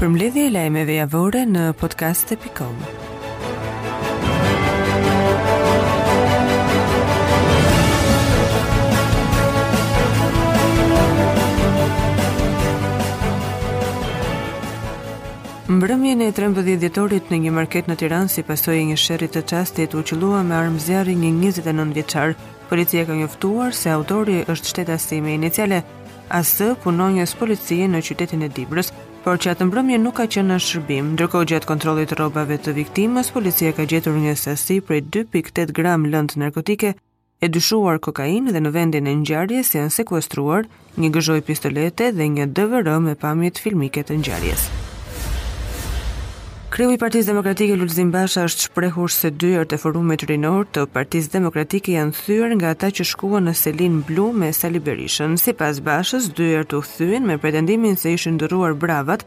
Përmbledhja e lajmeve javore në podcast.com. Mbrëmjen e 13 dhjetorit në një market në Tiranë si pasojë e një sherri të çastit u qëllua me armë zjarri një 29 vjeçar. Policia ka njoftuar se autori është shtetasi me iniciale A.S., punonjës policie në qytetin e Dibrës, por që atë mbrëmje nuk ka qenë në shërbim. Ndërkohë gjatë kontrollit të rrobave të viktimës, policia ka gjetur një sasi prej 2.8 gram lëndë narkotike e dyshuar kokainë dhe në vendin e ngjarjes janë sekuestruar një gëzhojë pistolete dhe një DVR me pamjet filmike të ngjarjes. Kreu i Partisë Demokratike Lulzim Basha është shprehur se dyert e Forumit Rinor të Partisë Demokratike janë thyer nga ata që shkuan në selinë blu me Sali Berishën. Sipas Bashës, dyert u thyen me pretendimin se ishin ndërruar bravat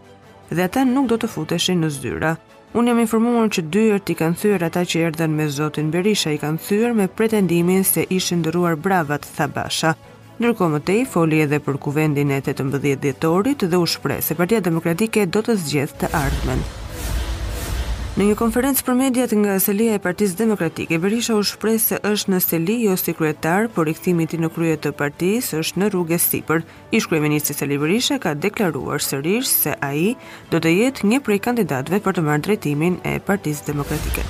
dhe ata nuk do të futeshin në zyra. Unë jam informuar që dyert i kanë thyer ata që erdhën me zotin Berisha, i kanë thyer me pretendimin se ishin ndërruar bravat, tha Basha. Ndërkohë më tej foli edhe për Kuvendin e tetëmbëdhjetë dhjetorit dhe u shpreh se Partia Demokratike do të zgjedhë të ardhmen. Në një konferencë për mediat nga selia e Partisë Demokratike, Berisha u shpreh se është në seli jo si kryetar, por rikthimi i tij në krye të partisë është në rrugë e sipër. Ish-kryeministri Sali Berisha ka deklaruar sërish se ai do të jetë një prej kandidatëve për të marrë drejtimin e Partisë Demokratike.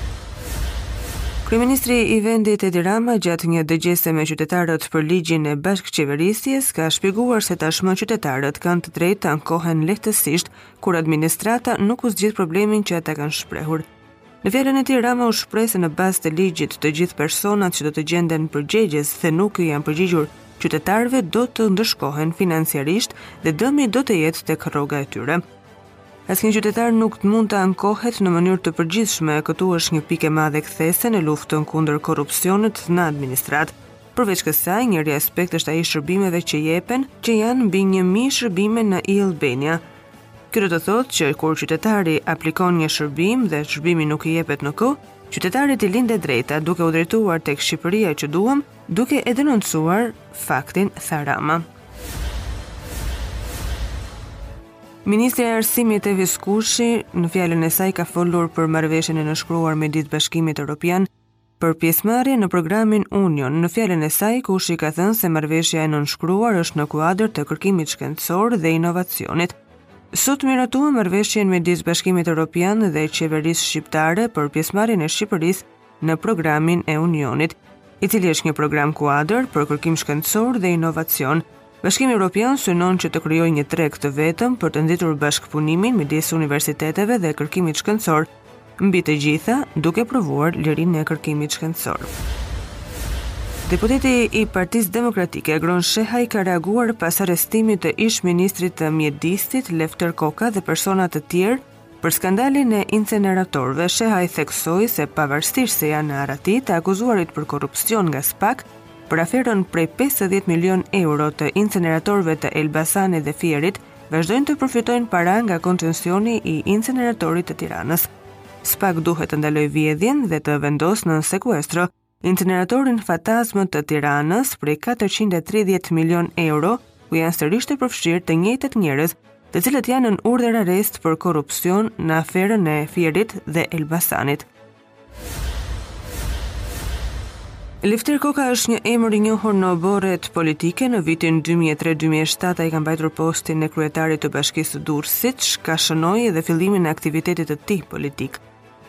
Kryeministri i vendit Edi Rama gjatë një dëgjese me qytetarët për ligjin e bashkëqeverisjes ka shpjeguar se tashmë qytetarët kanë të drejtë të ankohen lehtësisht kur administrata nuk u zgjidh problemin që ata kanë shprehur. Në fjalën e tij Rama u shpreh se në bazë të ligjit të gjithë personat që do të gjenden përgjegjës se nuk i janë përgjigjur qytetarëve do të ndëshkohen financiarisht dhe dëmi do të jetë tek rroga e tyre. Asnjë qytetar nuk mund të ankohet në mënyrë të përgjithshme, këtu është një pikë e madhe kthese në luftën kundër korrupsionit në administratë. Përveç kësaj, njëri aspekt është ai i shërbimeve që jepen, që janë mbi 1000 shërbime në e-Albania, Kjo do të thotë që kur qytetari aplikon një shërbim dhe shërbimi nuk i jepet në kohë, qytetarit i lind e drejta duke u drejtuar tek Shqipëria që duam, duke e denoncuar faktin tha Rama. Ministrja e Arsimit Evis Kushi në fjalën e saj ka folur për marrëveshjen e nënshkruar midis Bashkimit Europian për pjesëmarrjen në programin Union, në fjalën e saj Kushi ka thënë se marrëveshja e nënshkruar është në kuadër të kërkimit shkencor dhe inovacionit. Sot miratuam marrëveshjen midis Bashkimit Europian dhe qeverisë shqiptare për pjesëmarrjen e Shqipërisë në programin e Unionit, i cili është një program kuadër për kërkim shkencor dhe inovacion, Bashkimi Evropian synon që të krijojë një treg të vetëm për të nxitur bashkëpunimin midis universiteteve dhe kërkimit shkencor, mbi të gjitha duke promovuar lirinë e kërkimit shkencor. Deputeti i Partisë Demokratike Agron Shehaj ka reaguar pas arrestimit të ish-ministrit të Mjedisit Lefter Koka dhe personave të tjerë Për skandalin e inceneratorëve, Shehaj theksoi se pavarësisht se janë në arrati të akuzuarit për korrupsion nga SPAK, për aferën prej 50 milion euro të inceneratorëve të Elbasanit dhe Fierit, vazhdojnë të përfitojnë para nga koncensioni i inceneratorit të Tiranës. SPAK duhet të ndalojë vjedhjen dhe të vendosë nën sekuestro Inceneratorin fantazmë të Tiranës prej 430 milion euro, ku janë sërish të përfshirë të njëjtët njerëz, të cilët janë nën urdhër arresti për korrupsion në aferën e Fierit dhe Elbasanit. Lefter Koka është një emër i njohur në oborret politike. Në vitin 2003-2007 ai ka mbajtur postin e kryetarit të bashkisë së Durrësit, çka shënoi edhe fillimin e aktivitetit të tij politik.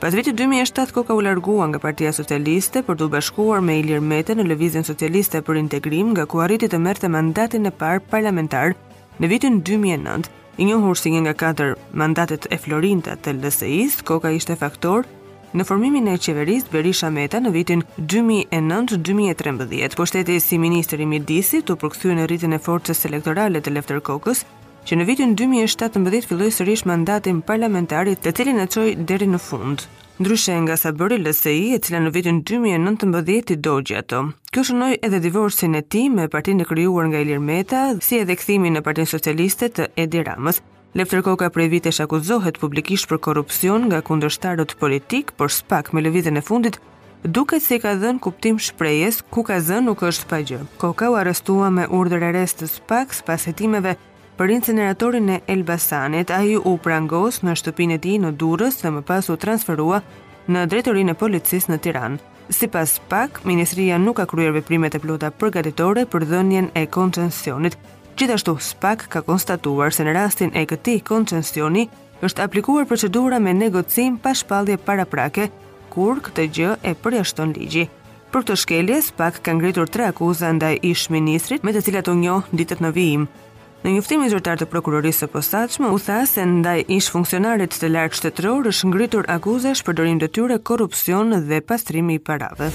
Pas vitit dy mijë e shtatë Koka u largua nga Partia Socialiste për t'u bashkuar me Ilir Metën në Lëvizjen Socialiste për Integrim, nga ku arriti të merrte mandatin e parë parlamentar në vitin dy mijë e nëntë. I njohur si një nga katër mandatet e florinta të LSI-së, Koka ishte faktor në formimin e qeverisë Berisha-Meta në vitin dy mijë e nëntë, dy mijë e trembëdhjetë. Pushteti si ministër i Mjedisit u përkthye në rritjen e forcës elektorale të Lefter Kokës, që në vitin dy mijë e shtatëmbëdhjetë filloi sërish mandatin parlamentar, të cilin e çoi deri në fund. Ndryshe nga sa bëri LSI, e cila në vitin dy mijë e nëntëmbëdhjetë i dogji ato. Kjo shënoi edhe divorcin e tij me partinë e krijuar nga Ilir Meta, si edhe kthimin në Partinë Socialiste të Edi Ramës. Lefter Koka prej vitesh akuzohet publikisht për korrupsion nga kundërshtarët politikë, por SPAK me lëvizjen e fundit Duket se i ka dhënë kuptim shprehjes ku ka zë nuk është pa gjë. Koka u arrestua me urdhër arresti të SPAK pas hetimeve për inceneratorin e Elbasanit. Ai u prangos në shtëpinë e tij në Durrës dhe më pas u transferua në drejtorinë e policisë në Tiranë. Sipas SPAK, ministria nuk ka kryer veprimet e plota përgatitore për dhënien e koncensionit. Gjithashtu, SPAK ka konstatuar se në rastin e këtij koncensioni Është aplikuar procedura me negocim pa shpallje paraprake, kur këtë gjë e përjashton ligji. Për këto shkelje, SPAK ka ngritur tre akuza ndaj ish-ministrit, me të cilat u njoh ditët në vijim. Në njoftimin zyrtar të prokurorisë së posaçme u tha se ndaj ish-funksionarit të lartë shtetëror është ngritur akuza shpërdorim detyre, korrupsion dhe pastrimi i parave.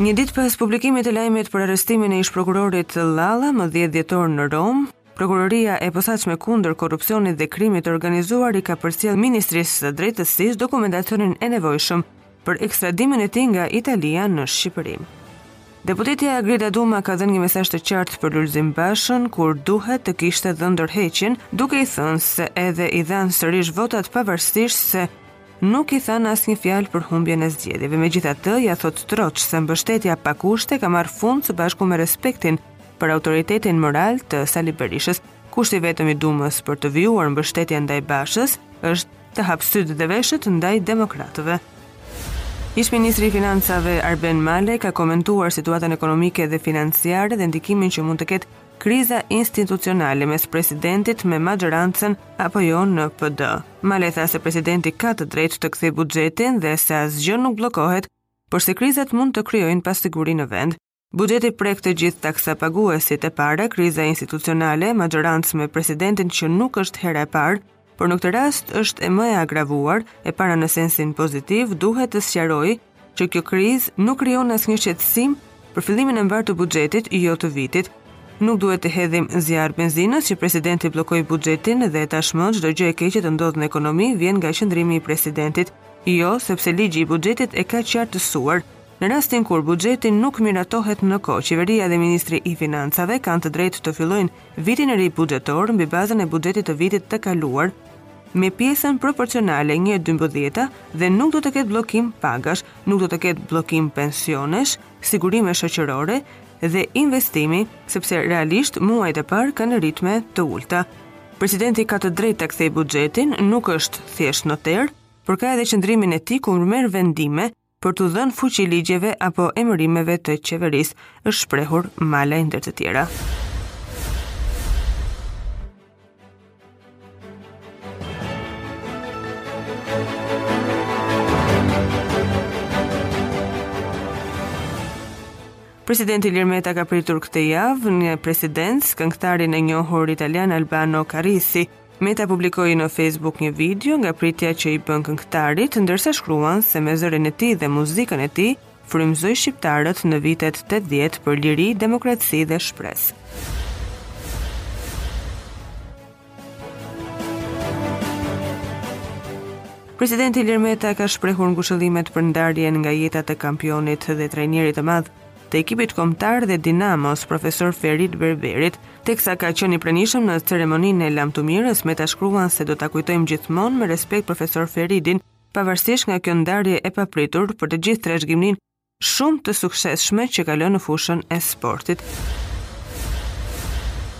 Një ditë pas publikimit të lajmit për arrestimin e ish-prokurorit Llalla më 10 dhjetor në Romë, Prokuroria e Posaçme Kundër Korrupsionit dhe Krimit të Organizuar i ka përcjellë Ministrisë së Drejtësisë dokumentacionin e nevojshëm për ekstradimin e tij nga Italia në Shqipëri. Deputetja Grida Duma ka dhënë një mesazh të qartë për Lulzim Bashën kur duhet të kishte dhënë dorëheqjen, duke i thënë se edhe i dhanë sërish votat pavarësisht se Nuk i thanë asnjë fjalë për humbjen e zgjedhjeve, megjithatë ia thotë troç se mbështetja pa kushte ka marrë fund së bashku me respektin për autoritetin moral të Sali Berishës. Kushti i vetëm i Dumës për të vijuar mbështetjen ndaj Bashës është të hapë sytë dhe veshët ndaj demokratëve. Ish-ministri i Financave Arben Malaj ka komentuar situatën ekonomike dhe financiare dhe ndikimin që mund të ketë Kriza institucionale mes presidentit me maxhorancën apo ajo në PD. Malaj tha se presidenti ka të drejtë ta kthejë buxhetin dhe se asgjë nuk bllokohet, por se krizat mund të krijojnë pasiguri në vend. Buxheti prek të gjithë taksapaguesit, e para kriza institucionale, maxhorancë me presidentin që nuk është hera e parë, por në këtë rast është edhe më e agravuar, e para në sensin pozitiv, duhet të sqaroj që kjo krizë nuk krijon asnjë shqetësim për fillimin e mbarë të buxhetit jo të vitit. Nuk duhet të hedhim zjarrit benzinë që presidenti bllokoi buxhetin dhe tashmë çdo gjë e keqe që ndodh në ekonomi vjen nga qëndrimi i presidentit. Jo, sepse ligji i buxhetit e ka qartësuar. Në rastin kur buxheti nuk miratohet në kohë, qeveria dhe ministri i financave kanë të drejtë të fillojnë vitin e ri buxhetor mbi bazën e buxhetit të vitit të kaluar me pjesën proporcionale një e dymbëdhjeta dhe nuk do të ketë bllokim pagash, nuk do të ketë bllokim pensionesh, sigurime shoqërore dhe investimi, sepse realisht muajt e parë kanë ritme të ulta. Presidenti ka të drejtë ta kthejë buxhetin, nuk është thjesht noter, por ka edhe qëndrimin e tij ku merr vendime për t'u dhënë fuqi ligjeve apo emërimeve të qeverisë, është shprehur Malaj ndër të tjera. Presidenti Ilir Meta ka pritur këtë javë në presidencë këngëtarin e njohur italian Albano Carrisi, Meta publikoi në Facebook një video nga pritja që i bën këngëtarit, ndërsa shkruan se me zërin e tij dhe muzikën e tij frymëzoi shqiptarët në vitet 80 për liri, demokraci dhe shpresë. Presidenti Ilir Meta ka shprehur ngushëllimet për ndarjen nga jeta të kampionit dhe trajnerit të madh të ekipit kombëtar dhe Dinamos, profesor Ferit Berberit, Teksa ka qenë i pranishëm në ceremoninë e lamtumirës, Meta shkruan se do ta kujtojmë gjithmonë me respekt profesor Feridin, pavarësisht nga kjo ndarje e papritur për të gjithë trashëgiminë shumë të suksesshme që ka lënë në fushën e sportit.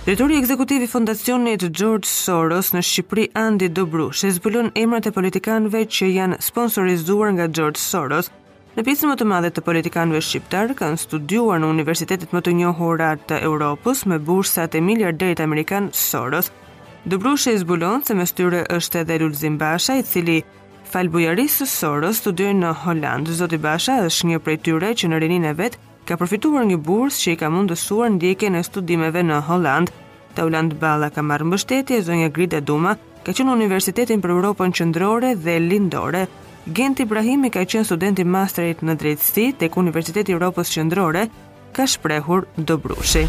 Drejtori ekzekutiv i Fondacionit George Soros në Shqipëri, Andi Dobrushi, zbulon emrat e politikanëve që janë sponsorizuar nga George Soros, Në pjesën më të madhe të politikanëve shqiptarë kanë studiuar në universitetet më të njohura të Europës me bursat e miliarderit amerikan Soros. Dobrushi zbulon se mes tyre është edhe Lulzim Basha, i cili falë bujarisë së Soros studioi në Holandë. Zoti Basha është një prej tyre që në rininë e vet ka përfituar një bursë që i ka mundësuar ndjekjen e studimeve në Holandë. Taulant Balla ka marrë mbështetje, zonja Grida Duma ka qenë në Universitetin për Europën Qendrore dhe Lindore. Gent Ibrahimi ka qenë student i masterit në drejtësi tek Universiteti i Europës Qendrore, ka shprehur Dobrushi.